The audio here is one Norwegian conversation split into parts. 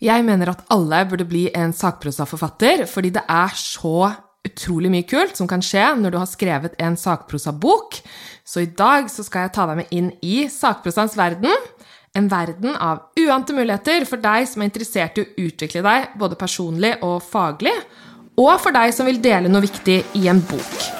Jeg mener at alle burde bli en sakprosaforfatter, fordi det er så utrolig mye kult som kan skje når du har skrevet en sakprosabok. Så i dag så skal jeg ta deg med inn i sakprosaens verden. En verden av uante muligheter for deg som er interessert i å utvikle deg både personlig og faglig, og for deg som vil dele noe viktig i en bok.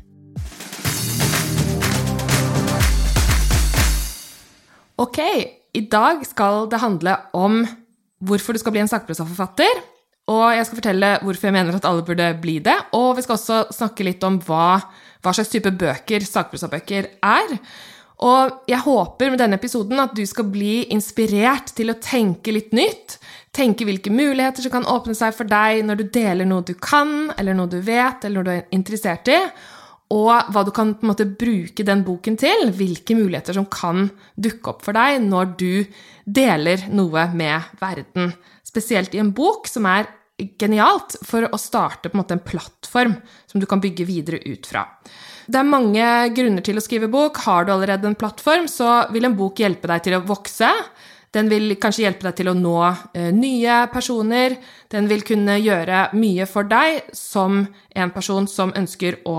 Ok, i dag skal det handle om hvorfor du skal bli en sakprosaforfatter. Og jeg skal fortelle hvorfor jeg mener at alle burde bli det. Og vi skal også snakke litt om hva, hva slags type bøker sakprosabøker er. Og jeg håper med denne episoden at du skal bli inspirert til å tenke litt nytt. Tenke hvilke muligheter som kan åpne seg for deg når du deler noe du kan, eller noe du vet, eller noe du er interessert i og hva du kan på en måte bruke den boken til. Hvilke muligheter som kan dukke opp for deg når du deler noe med verden. Spesielt i en bok som er genialt for å starte på en måte en plattform som du kan bygge videre ut fra. Det er mange grunner til å skrive bok. Har du allerede en plattform, så vil en bok hjelpe deg til å vokse. Den vil kanskje hjelpe deg til å nå eh, nye personer. Den vil kunne gjøre mye for deg som en person som ønsker å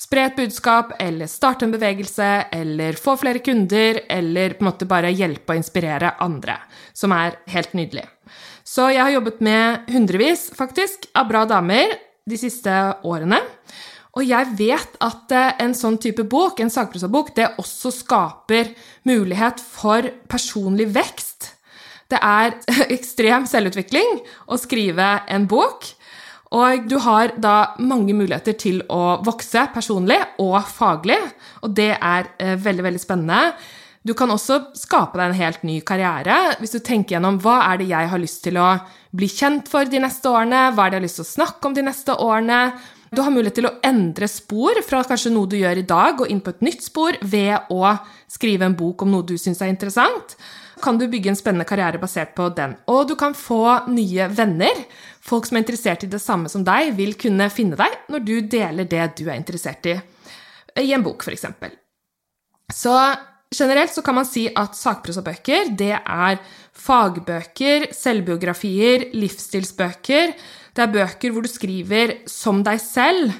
spre et budskap, eller starte en bevegelse, eller få flere kunder, eller på en måte bare hjelpe og inspirere andre, som er helt nydelig. Så jeg har jobbet med hundrevis, faktisk, av bra damer de siste årene. Og jeg vet at eh, en sånn type bok, en sakprosabok, det også skaper mulighet for personlig vekst. Det er ekstrem selvutvikling å skrive en bok. Og du har da mange muligheter til å vokse personlig og faglig, og det er eh, veldig, veldig spennende. Du kan også skape deg en helt ny karriere hvis du tenker gjennom hva er det jeg har lyst til å bli kjent for de neste årene, hva er det jeg har lyst til å snakke om de neste årene. Du har mulighet til å endre spor fra kanskje noe du gjør i dag, og inn på et nytt spor ved å skrive en bok om noe du syns er interessant kan du bygge en spennende karriere basert på den. Og du kan få nye venner. Folk som er interessert i det samme som deg, vil kunne finne deg når du deler det du er interessert i, i en bok, f.eks. Så generelt så kan man si at sakprosabøker, det er fagbøker, selvbiografier, livsstilsbøker. Det er bøker hvor du skriver som deg selv.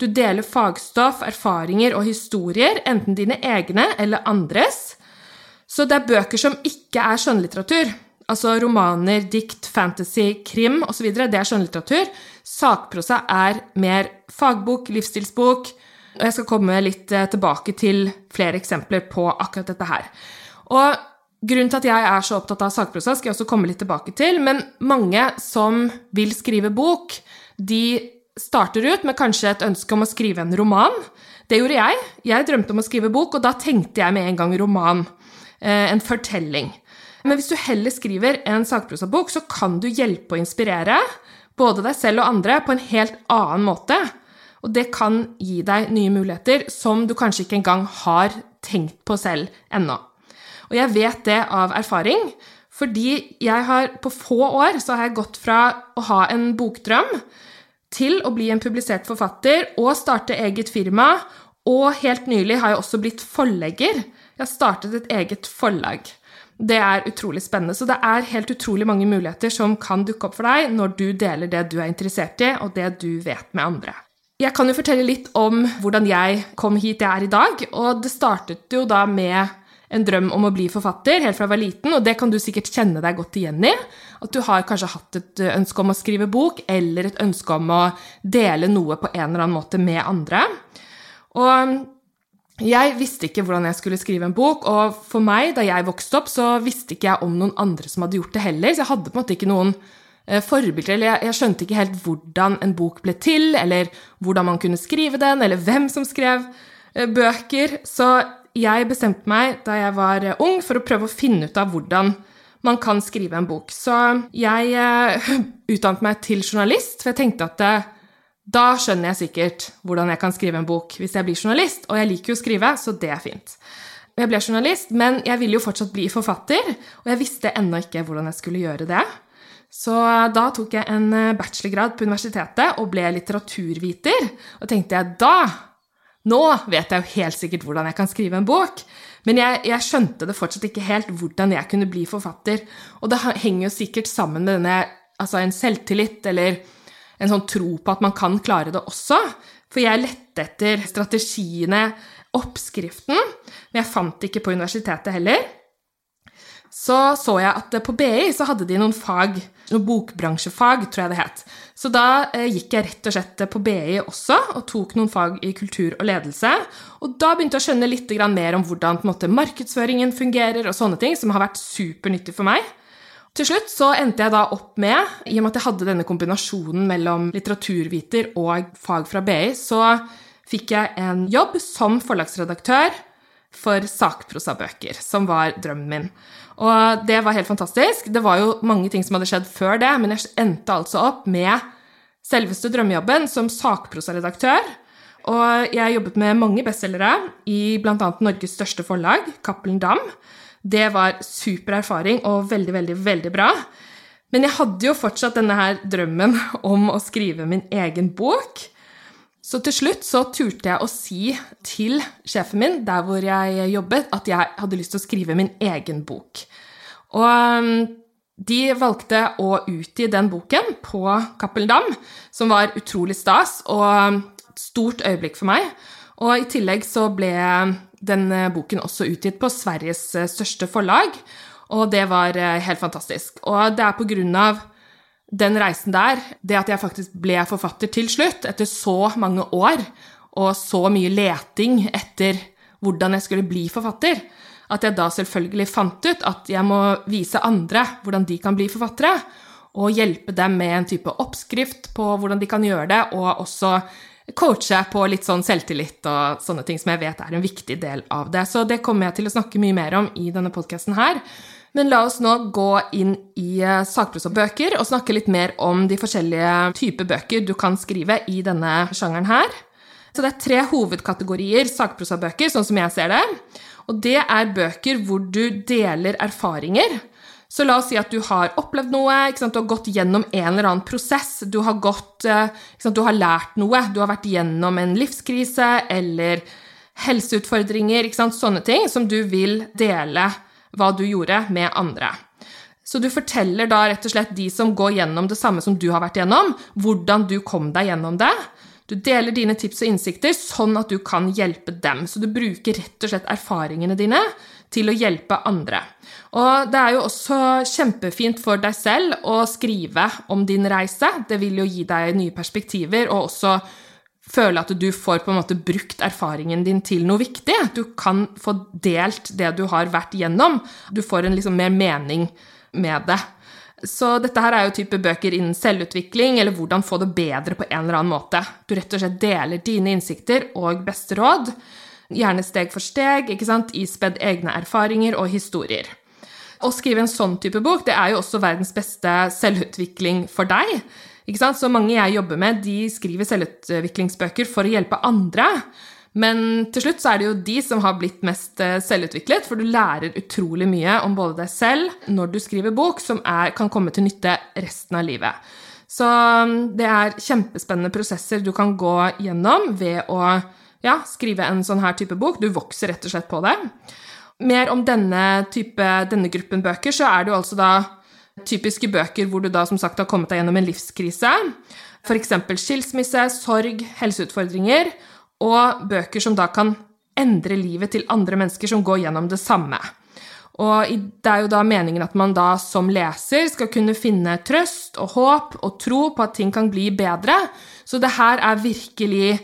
Du deler fagstoff, erfaringer og historier, enten dine egne eller andres. Så det er bøker som ikke er skjønnlitteratur. Altså romaner, dikt, fantasy, krim osv. Det er skjønnlitteratur. Sakprosa er mer fagbok, livsstilsbok. Og jeg skal komme litt eh, tilbake til flere eksempler på akkurat dette her. Og grunnen til at jeg er så opptatt av sakprosa, skal jeg også komme litt tilbake til. Men mange som vil skrive bok, de starter ut med kanskje et ønske om å skrive en roman. Det gjorde jeg. Jeg drømte om å skrive bok, og da tenkte jeg med en gang roman. Eh, en fortelling. Men hvis du heller skriver en sakprosabok, så kan du hjelpe og inspirere både deg selv og andre på en helt annen måte. Og det kan gi deg nye muligheter som du kanskje ikke engang har tenkt på selv ennå. Og jeg vet det av erfaring, fordi jeg har på få år så har jeg gått fra å ha en bokdrøm til å bli en publisert forfatter og starte eget firma, og helt nylig har jeg også blitt forlegger. Jeg har startet et eget forlag. Det er utrolig spennende. Så det er helt utrolig mange muligheter som kan dukke opp for deg når du deler det du er interessert i, og det du vet med andre. Jeg kan jo fortelle litt om hvordan jeg kom hit jeg er i dag. Og det startet jo da med en drøm om å bli forfatter helt fra jeg var liten, og det kan du sikkert kjenne deg godt igjen i. At du har kanskje hatt et ønske om å skrive bok, eller et ønske om å dele noe på en eller annen måte med andre. Og jeg visste ikke hvordan jeg skulle skrive en bok, og for meg, da jeg vokste opp, så visste ikke jeg om noen andre som hadde gjort det heller, så jeg hadde på en måte ikke noen eh, forbilder, eller jeg, skjønte ikke helt hvordan en bok ble til, eller hvordan man kunne skrive den, eller hvem som skrev eh, bøker. Så jeg bestemte meg da jeg var eh, ung, for å prøve å finne ut av hvordan man kan skrive en bok. Så jeg utdannet meg til journalist, for jeg tenkte at eh, da skjønner jeg sikkert hvordan jeg kan skrive en bok hvis jeg blir journalist, og jeg liker jo å skrive, så det er fint. Jeg ble journalist, men jeg ville jo fortsatt bli forfatter, og jeg visste ennå ikke hvordan jeg skulle gjøre det. Så da tok jeg en eh, bachelorgrad på universitetet og ble litteraturviter, og tenkte jeg da Nå vet jeg jo helt sikkert hvordan jeg kan skrive en bok. Men jeg, jeg, skjønte det fortsatt ikke helt hvordan jeg kunne bli forfatter. Og det henger jo sikkert sammen med denne altså en selvtillit eller en sånn tro på at man kan klare det også. For jeg lette etter strategiene, oppskriften, men jeg fant det ikke på universitetet heller. Så så jeg at på BI så hadde de noen fag, noen bokbransjefag, tror jeg det het. Så da eh, gikk jeg rett og slett på BI også og tok noen fag i kultur og ledelse. Og da begynte jeg å skjønne litt mer om hvordan måte, markedsføringen fungerer, og sånne ting, som har vært supernyttig for meg. Til slutt så endte jeg da opp med, i og med at jeg hadde denne kombinasjonen mellom litteraturviter og fag fra BI, så fikk jeg en jobb som forlagsredaktør for sakprosabøker, som var drømmen min. Og det var helt fantastisk. Det var jo mange ting som hadde skjedd før det, men jeg endte altså opp med selveste drømmejobben som sakprosaredaktør. Og jeg jobbet med mange bestselgere i bl.a. Norges største forlag, Cappelen Dam. Det var super erfaring og veldig, veldig, veldig bra. Men jeg hadde jo fortsatt denne her drømmen om å skrive min egen bok. Så til slutt så turte jeg å si til sjefen min der hvor jeg jobbet, at jeg hadde lyst til å skrive min egen bok. Og um, de valgte å utgi den boken på Cappelen Dam, som var utrolig stas og et stort øyeblikk for meg. Og i tillegg så ble den boken også utgitt på Sveriges eh, største forlag, og det var eh, helt fantastisk. Og det er på grunn av den reisen der, det at jeg faktisk ble forfatter til slutt, etter så mange år og så mye leting etter hvordan jeg skulle bli forfatter, at jeg da selvfølgelig fant ut at jeg må vise andre hvordan de kan bli forfattere, og hjelpe dem med en type oppskrift på hvordan de kan gjøre det, og også coache på litt sånn selvtillit og sånne ting som jeg vet er en viktig del av det. Så det kommer jeg til å snakke mye mer om i denne podkasten her. Men la oss nå gå inn i eh, sakprosabøker og snakke litt mer om de forskjellige typer bøker du kan skrive i denne sjangeren her. Så det er tre hovedkategorier sakprosabøker, sånn som jeg ser det. Og det er bøker hvor du deler erfaringer. Så la oss si at du har opplevd noe, du har gått gjennom en eller annen prosess, du har, gått, eh, du har lært noe, du har vært gjennom en livskrise eller helseutfordringer, sånne ting som du vil dele hva du gjorde, med andre. Så du forteller da rett og slett de som går gjennom det samme som du har vært gjennom, hvordan du kom deg gjennom det. Du deler dine tips og innsikter sånn at du kan hjelpe dem. Så du bruker rett og slett erfaringene dine til å hjelpe andre. Og det er jo også kjempefint for deg selv å skrive om din reise. Det vil jo gi deg nye perspektiver, og også føle at du får på en måte brukt erfaringen din til noe viktig. Du kan få delt det du har vært gjennom. Du får en liksom mer mening med det. Så dette her er jo type bøker innen selvutvikling, eller hvordan få det bedre på en eller annen måte. Du rett og slett deler dine innsikter og beste råd gjerne steg for steg, ikke sant, ispedd egne erfaringer og historier. Å skrive en sånn type bok det er jo også verdens beste selvutvikling for deg. Ikke sant? Så mange jeg jobber med, de skriver selvutviklingsbøker for å hjelpe andre. Men til slutt så er det jo de som har blitt mest eh, selvutviklet, for du lærer utrolig mye om både deg selv når du skriver bok, som er, kan komme til nytte resten av livet. Så mm, det er kjempespennende prosesser du kan gå gjennom ved å ja, skrive en sånn her type bok. Du vokser rett og slett på det. Mer om denne, type, denne gruppen bøker, så er det jo altså da typiske bøker hvor du da som sagt har kommet deg gjennom en livskrise. F.eks. skilsmisse, sorg, helseutfordringer. Og bøker som da kan endre livet til andre mennesker som går gjennom det samme. Og det er jo da meningen at man da som leser skal kunne finne trøst og håp og tro på at ting kan bli bedre. Så det her er virkelig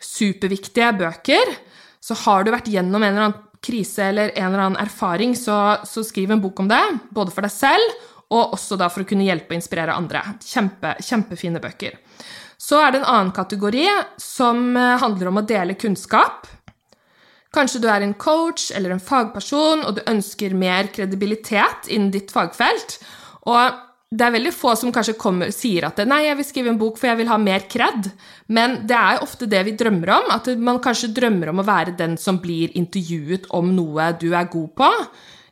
superviktige bøker. Så har du vært gjennom en eller annen krise eller en eller annen erfaring, så, så skriv en bok om det. Både for deg selv og også da for å kunne hjelpe og inspirere andre. Kjempe, kjempefine bøker. Så er det en annen kategori som eh, handler om å dele kunnskap. Kanskje du er en coach eller en fagperson, og du ønsker mer kredibilitet innen ditt fagfelt. Og det er veldig få som kanskje kommer, sier at 'nei, jeg vil skrive en bok for jeg vil ha mer cred', men det er ofte det vi drømmer om. At man kanskje drømmer om å være den som blir intervjuet om noe du er god på.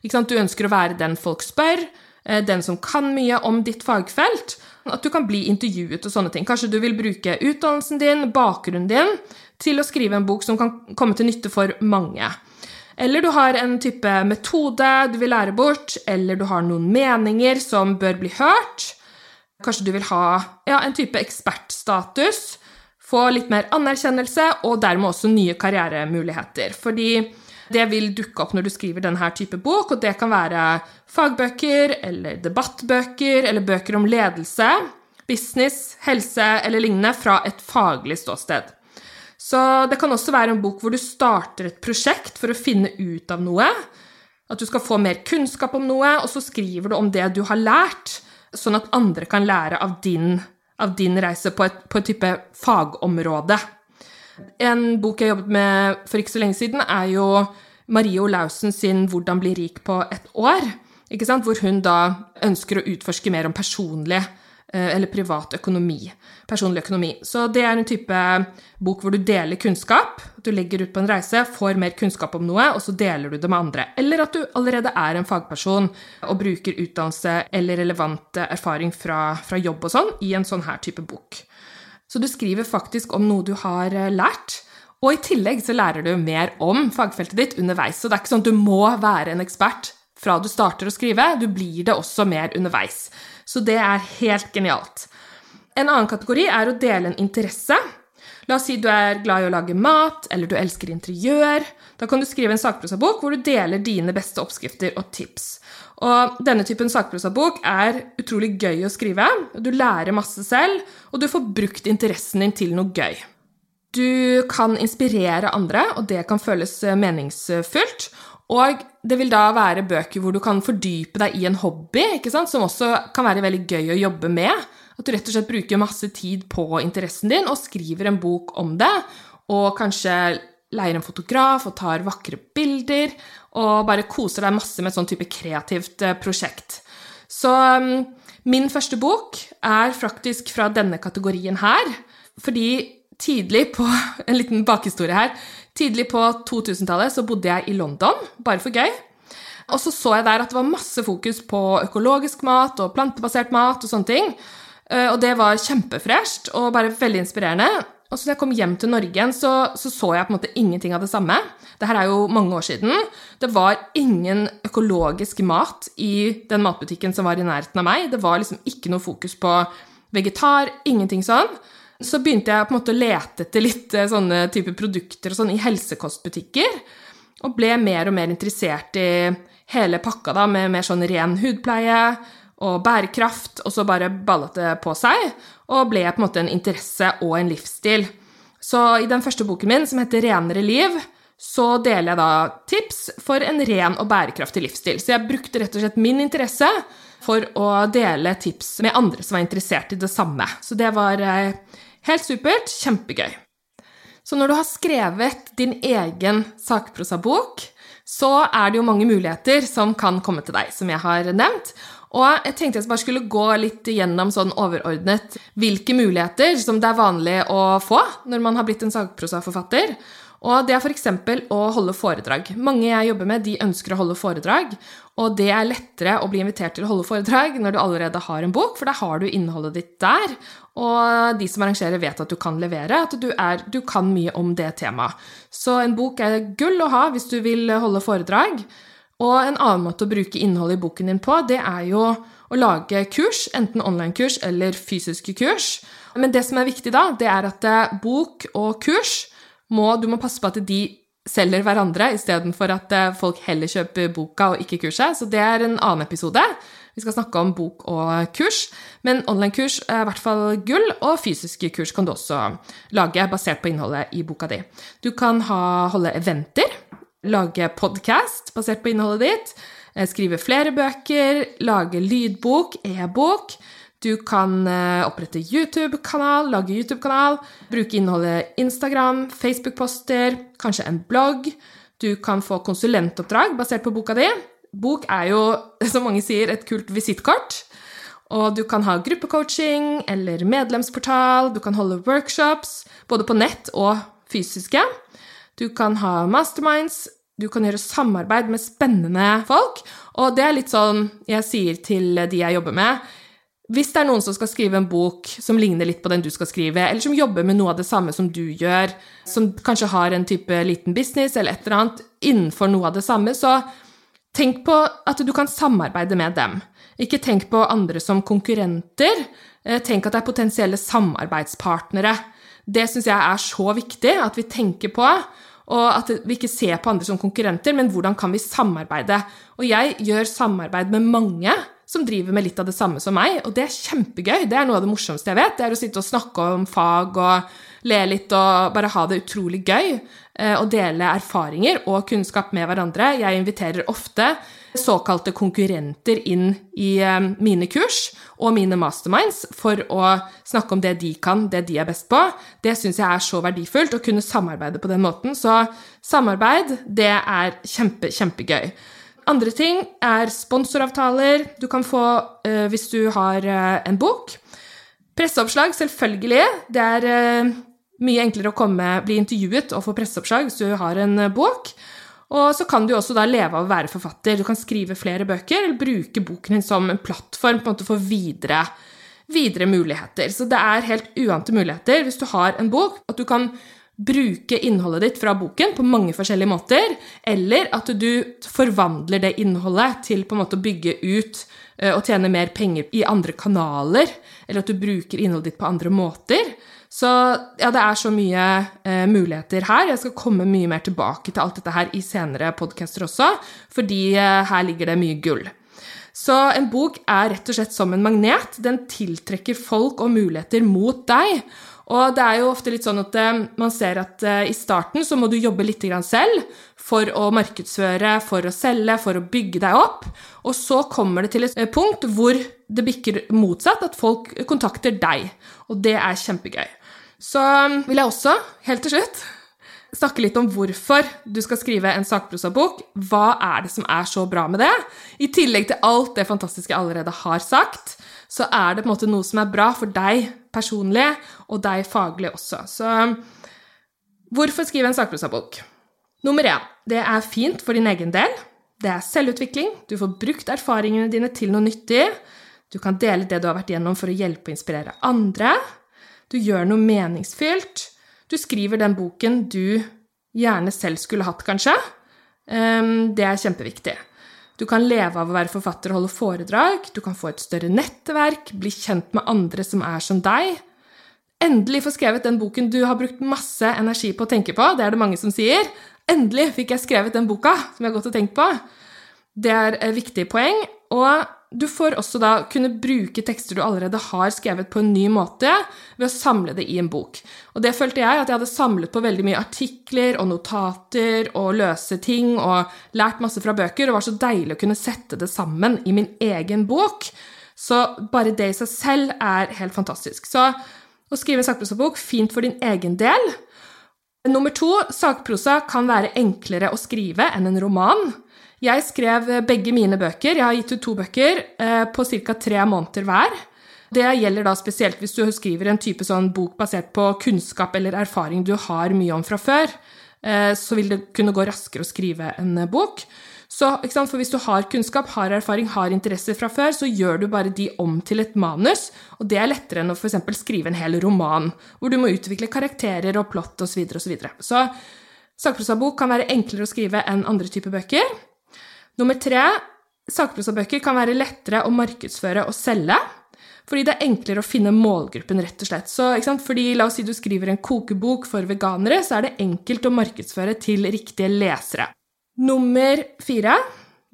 Du ønsker å være den folk spør, eh, den som kan mye om ditt fagfelt. At du kan bli intervjuet og sånne ting. Kanskje du vil bruke utdannelsen din, bakgrunnen din, til å skrive en bok som kan komme til nytte for mange. Eller du har en type metode du vil lære bort, eller du har noen meninger som bør bli hørt. Kanskje du vil ha ja, en type ekspertstatus, få litt mer anerkjennelse og dermed også nye karrieremuligheter. Fordi det vil dukke opp når du skriver denne type bok, og det kan være fagbøker eller debattbøker eller bøker om ledelse, business, helse eller lignende fra et faglig ståsted. Så det kan også være en bok hvor du starter et prosjekt for å finne ut av noe. At du skal få mer kunnskap om noe, og så skriver du om det du har lært, sånn at andre kan lære av din, av din reise på et, på et type fagområde. En bok jeg jobbet med for ikke så lenge siden, er jo Marie Olaussen sin 'Hvordan bli rik på et år', hvor hun da ønsker å utforske mer om personlig eh, eller privat økonomi. Personlig økonomi. Så det er en type bok hvor du deler kunnskap. Du legger ut på en reise, får mer kunnskap om noe, og så deler du det med andre. Eller at du allerede er en fagperson og bruker utdannelse eller relevant erfaring fra, fra jobb og sånn i en sånn her type bok. Så du skriver faktisk om noe du har eh, lært. Og i tillegg så lærer du mer om fagfeltet ditt underveis. Så det er ikke sånn at du må være en ekspert fra du starter å skrive, du blir det også mer underveis. Så det er helt genialt. En annen kategori er å dele en interesse. La oss si du er glad i å lage mat, eller du elsker interiør. Da kan du skrive en sakprosabok hvor du deler dine beste oppskrifter og tips. Og denne typen sakprosabok er utrolig gøy å skrive. Du lærer masse selv, og du får brukt interessen din til noe gøy. Du kan inspirere andre, og det kan føles meningsfylt. Og det vil da være bøker hvor du kan fordype deg i en hobby, som også kan være veldig gøy å jobbe med. At du rett og slett bruker masse tid på interessen din og skriver en bok om det. Og kanskje leier en fotograf og tar vakre bilder, og bare koser deg masse med et sånn type kreativt eh, prosjekt. Så mm, min første bok er faktisk fra denne kategorien her, fordi tidlig på En liten bakhistorie her. Tidlig på 2000-tallet så bodde jeg i London, bare for gøy. Og så så jeg der at det var masse fokus på økologisk mat og plantebasert mat og sånne ting. Eh, og det var kjempefresht og bare veldig inspirerende. Og så da jeg kom hjem til Norge igjen, så, så, så jeg på en måte ingenting av det samme. Dette er jo mange år siden. Det var ingen økologisk mat i den matbutikken som var i nærheten av meg. Det var liksom ikke noe fokus på vegetar, ingenting sånn. Så begynte jeg på en måte å lete etter litt eh, sånne type produkter og sånn i helsekostbutikker. Og ble mer og mer interessert i hele pakka da, med mer sånn ren hudpleie og bærekraft, og så bare ballet det på seg og ble på en måte en interesse og en livsstil. Så i den første boken min, som heter Renere liv, så deler jeg da tips for en ren og bærekraftig livsstil. Så jeg brukte rett og slett min interesse for å dele tips med andre som var interessert i det samme. Så det var eh, helt supert. Kjempegøy. Så når du har skrevet din egen sakprosabok, så er det jo mange muligheter som kan komme til deg, som jeg har nevnt. Og jeg tenkte jeg bare skulle gå litt gjennom sånn overordnet hvilke muligheter som det er vanlig å få når man har blitt en sakprosaforfatter. Og det er f.eks. å holde foredrag. Mange jeg jobber med, de ønsker å holde foredrag. Og det er lettere å bli invitert til å holde foredrag når du allerede har en bok, for da har du innholdet ditt der. Og de som arrangerer, vet at du kan levere, at du, er, du kan mye om det temaet. Så en bok er gull å ha hvis du vil holde foredrag. Og en annen måte å bruke innholdet i boken din på, det er jo å lage kurs, enten online-kurs eller fysiske kurs. Men det som er viktig da, det er at eh, bok og kurs må Du må passe på at de selger hverandre istedenfor at eh, folk heller kjøper boka og ikke kurset. Så det er en annen episode. Vi skal snakke om bok og kurs. Men online-kurs er i hvert fall gull, og fysiske kurs kan du også lage basert på innholdet i boka di. Du kan ha, holde eventer lage podkast basert på innholdet ditt. eh, skrive flere bøker, lage lydbok, e-bok. Du kan eh, opprette YouTube-kanal, lage YouTube-kanal, bruke innholdet Instagram, Facebook-poster, kanskje en blogg. Du kan få konsulentoppdrag basert på boka di. Bok er jo, som mange sier, et kult visittkort. Og du kan ha gruppecoaching eller medlemsportal, du kan holde workshops, både på nett og fysiske. Du kan ha masterminds, du kan gjøre samarbeid med spennende folk. Og det er litt sånn jeg sier til de jeg jobber med. Hvis det er noen som skal skrive en bok som ligner litt på den du skal skrive, eller som jobber med noe av det samme som du gjør, som kanskje har en type liten business eller et eller annet innenfor noe av det samme, så tenk på at du kan samarbeide med dem. Ikke tenk på andre som konkurrenter. Eh, tenk at det er potensielle samarbeidspartnere. Det syns jeg er så viktig at vi tenker på. Og at vi ikke ser på andre som konkurrenter, men hvordan kan vi samarbeide? Og jeg gjør samarbeid med mange som driver med litt av det samme som meg, og det er kjempegøy. Det er noe av det morsomste jeg vet. Det er å sitte og snakke om fag og le litt og bare ha det utrolig gøy. Eh, og dele erfaringer og kunnskap med hverandre. Jeg inviterer ofte såkalte konkurrenter inn i eh, mine kurs og mine masterminds for å snakke om det de kan, det de er best på. Det syns jeg er så verdifullt, å kunne samarbeide på den måten. Så samarbeid, det er kjempe, kjempegøy. Andre ting er sponsoravtaler du kan få uh, hvis du har uh, en bok. Presseoppslag, selvfølgelig. Det er uh, mye enklere å komme, bli intervjuet og få presseoppslag hvis du har en bok. Og så kan du også da leve av å være forfatter. Du kan skrive flere bøker, eller bruke boken din som en plattform på en måte for videre, videre muligheter. Så det er helt uante muligheter hvis du har en bok, at du kan bruke innholdet ditt fra boken på mange forskjellige måter, eller at du forvandler det innholdet til på en måte å bygge ut eh, og tjene mer penger i andre kanaler, eller at du bruker innholdet ditt på andre måter. Så ja, det er så mye eh, muligheter her. Jeg skal komme mye mer tilbake til alt dette her i senere podcaster også, fordi eh, her ligger det mye gull. Så en bok er rett og slett som en magnet. Den tiltrekker folk og muligheter mot deg. Og det er jo ofte litt sånn at eh, man ser at eh, i starten så må du jobbe litt selv for å markedsføre, for å selge, for å bygge deg opp. Og så kommer det til et eh, punkt hvor det bikker motsatt, at folk kontakter deg. Og det er kjempegøy. Så vil jeg også, helt til slutt, snakke litt om hvorfor du skal skrive en sakprosabok. Hva er det som er så bra med det? I tillegg til alt det fantastiske jeg allerede har sagt, så er det på en måte noe som er bra for deg personlig, og deg faglig også. Så um, hvorfor skrive en sakprosabok? Nummer én det er fint for din egen del. Det er selvutvikling. Du får brukt erfaringene dine til noe nyttig. Du kan dele det du har vært gjennom for å hjelpe og inspirere andre. Du gjør noe meningsfylt. Du skriver den boken du gjerne selv skulle hatt, kanskje. Ehm, det er kjempeviktig. Du kan leve av å være forfatter og holde foredrag. Du kan få et større nettverk, bli kjent med andre som er som deg. Endelig få skrevet den boken du har brukt masse energi på å tenke på. Det er det mange som sier. Endelig fikk jeg skrevet den boka som jeg har gått og tenkt på. Det er et viktig poeng. Og du får også da kunne bruke tekster du allerede har skrevet, på en ny måte ved å samle det i en bok. Og det følte jeg at jeg hadde samlet på veldig mye artikler og notater og løse ting og lært masse fra bøker, og var så deilig å kunne sette det sammen i min egen bok. Så bare det i seg selv er helt fantastisk. Så å skrive en sakprosabok, fint for din egen del. Nummer to, sakprosa kan være enklere å skrive enn en roman. Jeg skrev begge mine bøker, jeg har gitt ut to bøker, eh, på ca. tre måneder hver. Det gjelder da spesielt hvis du skriver en type sånn bok basert på kunnskap eller erfaring du har mye om fra før. Eh, så vil det kunne gå raskere å skrive en bok. Så, For hvis du har kunnskap, har erfaring, har interesser fra før, så gjør du bare de om til et manus, og det er lettere enn å f.eks. skrive en hel roman, hvor du må utvikle karakterer og plott osv. Så, og så, videre. så sakprosabok kan være enklere å skrive enn andre typer bøker. Nummer tre sakprosabøker kan være lettere å markedsføre og selge. Fordi det er enklere å finne målgruppen, rett og slett. Så, fordi La oss si du skriver en kokebok for veganere, så er det enkelt å markedsføre til riktige lesere. Nummer fire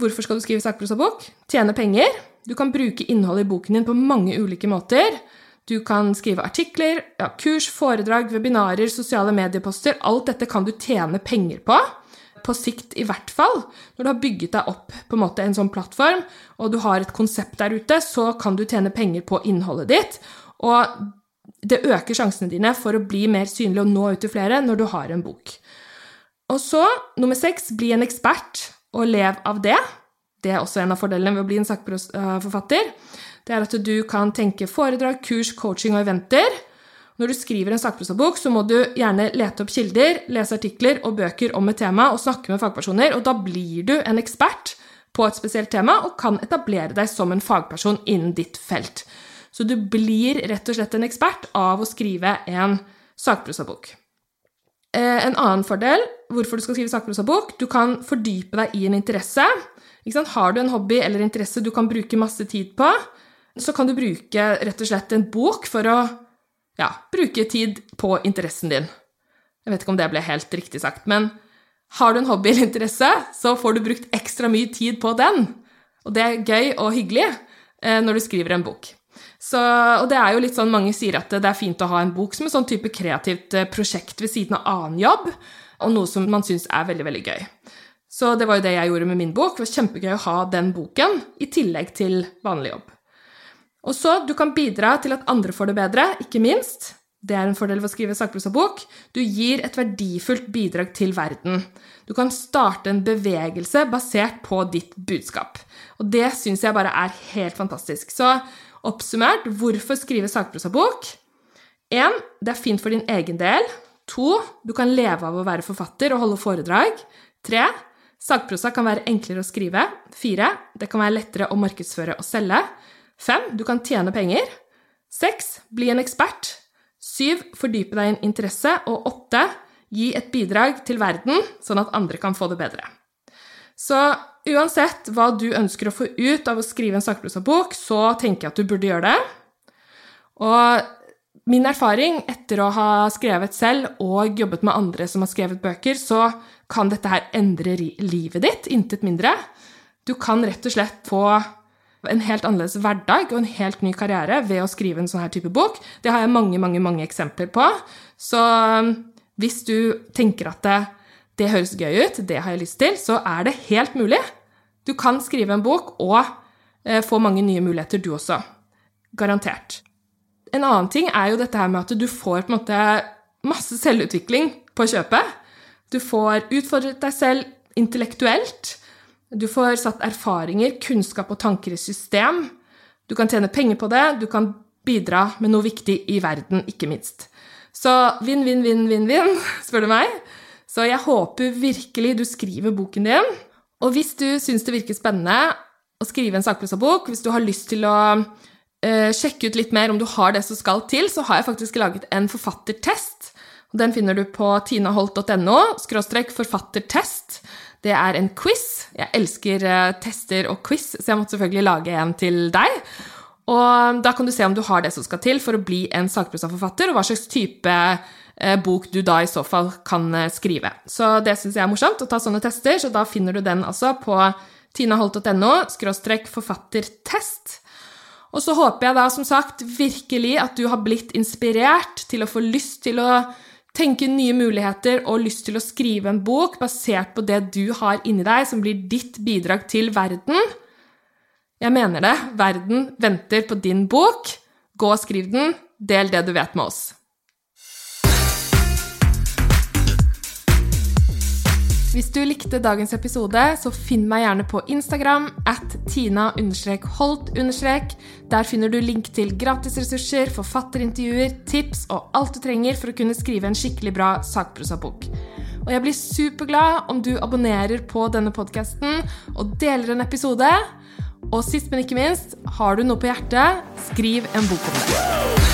hvorfor skal du skrive sakprosabok? Tjene penger. Du kan bruke innholdet i boken din på mange ulike måter. Du kan skrive artikler, ja, kurs, foredrag, webinarer, sosiale medieposter. Alt dette kan du tjene penger på på sikt i hvert fall, når du har bygget deg opp på en måte en sånn plattform, og du har et konsept der ute, så kan du tjene penger på innholdet ditt. Og det øker sjansene dine for å bli mer synlig og nå ut til flere når du har en bok. Og så, nummer seks, bli en ekspert og lev av det. Det er også en av fordelene ved å bli en sakprosaforfatter. Det er at du kan tenke foredrag, kurs, coaching og eventer. Når du skriver en sakprosabok, så må du gjerne lete opp kilder, lese artikler og bøker om et tema og snakke med fagpersoner, og da blir du en ekspert på et spesielt tema og kan etablere deg som en fagperson innen ditt felt. Så du blir rett og slett en ekspert av å skrive en sakprosabok. Eh, en annen fordel hvorfor du skal skrive sakprosabok, du kan fordype deg i en interesse. Har du en hobby eller interesse du kan bruke masse tid på, så kan du bruke rett og slett en bok for å ja, bruke tid på interessen din. Jeg vet ikke om det ble helt riktig sagt, men har du en hobby eller interesse, så får du brukt ekstra mye tid på den. Og det er gøy og hyggelig eh, når du skriver en bok. Så, og det er jo litt sånn mange sier at det er fint å ha en bok som en sånn type kreativt eh, prosjekt ved siden av annen jobb, og noe som man syns er veldig, veldig gøy. Så det var jo det jeg gjorde med min bok. Det var kjempegøy å ha den boken i tillegg til vanlig jobb. Og så, du kan bidra til at andre får det bedre, ikke minst. Det er en fordel ved å skrive sakprosa bok. Du gir et verdifullt bidrag til verden. Du kan starte en bevegelse basert på ditt budskap. Og det syns jeg bare er helt fantastisk. Så oppsummert, hvorfor skrive sakprosa bok? 1. Det er fint for din egen del. 2. Du kan leve av å være forfatter og holde foredrag. 3. Sakprosa kan være enklere å skrive. 4. Det kan være lettere å markedsføre og selge. Fem, du kan tjene penger. Seks, bli en ekspert. Syv, fordype deg i en interesse. Og åtte, gi et bidrag til verden, sånn at andre kan få det bedre. Så uansett hva du ønsker å få ut av å skrive en sakprosabok, så tenker jeg at du burde gjøre det. Og min erfaring etter å ha skrevet selv og jobbet med andre som har skrevet bøker, så kan dette her endre livet ditt, intet mindre. Du kan rett og slett få en helt annerledes hverdag og en helt ny karriere ved å skrive en sånn her type bok. Det har jeg mange, mange, mange eksempler på. Så um, hvis du tenker at det, det høres gøy ut, det har jeg lyst til, så er det helt mulig. Du kan skrive en bok og eh, få mange nye muligheter, du også. Garantert. En annen ting er jo dette her med at du får på en måte masse selvutvikling på kjøpet. Du får utfordret deg selv intellektuelt. Du får satt erfaringer, kunnskap og tanker i system. Du kan tjene penger på det, du kan bidra med noe viktig i verden, ikke minst. Så vinn, vinn, vinn, vinn, vinn, spør du meg. Så jeg håper virkelig du skriver boken din. Og hvis du syns det virker spennende å skrive en sakprosa-bok, hvis du har lyst til å uh, sjekke ut litt mer om du har det som skal til, så har jeg faktisk laget en forfattertest. Den finner du på tinaholt.no forfattertest. Det er en quiz. Jeg elsker uh, tester og quiz, så jeg måtte selvfølgelig lage en til deg. Og da kan du se om du har det som skal til for å bli en sakprosaforfatter, og hva slags type uh, bok du da i så fall kan skrive. Så det syns jeg er morsomt å ta sånne tester, så da finner du den altså på tinaholt.no forfattertest. Og så håper jeg da som sagt virkelig at du har blitt inspirert til å få lyst til å tenke nye muligheter og lyst til å skrive en bok basert på det du har inni deg, som blir ditt bidrag til verden. Jeg mener det. Verden venter på din bok. Gå og skriv den. Del det du vet med oss. Hvis du likte dagens episode, så finn meg gjerne på Instagram at tina-holt. Der finner du link til gratisressurser, forfatterintervjuer, tips og alt du trenger for å kunne skrive en skikkelig bra sakprosabok. Og jeg blir superglad om du abonnerer på denne podkasten og deler en episode. Og sist, men ikke minst, har du noe på hjertet, skriv en bok om det.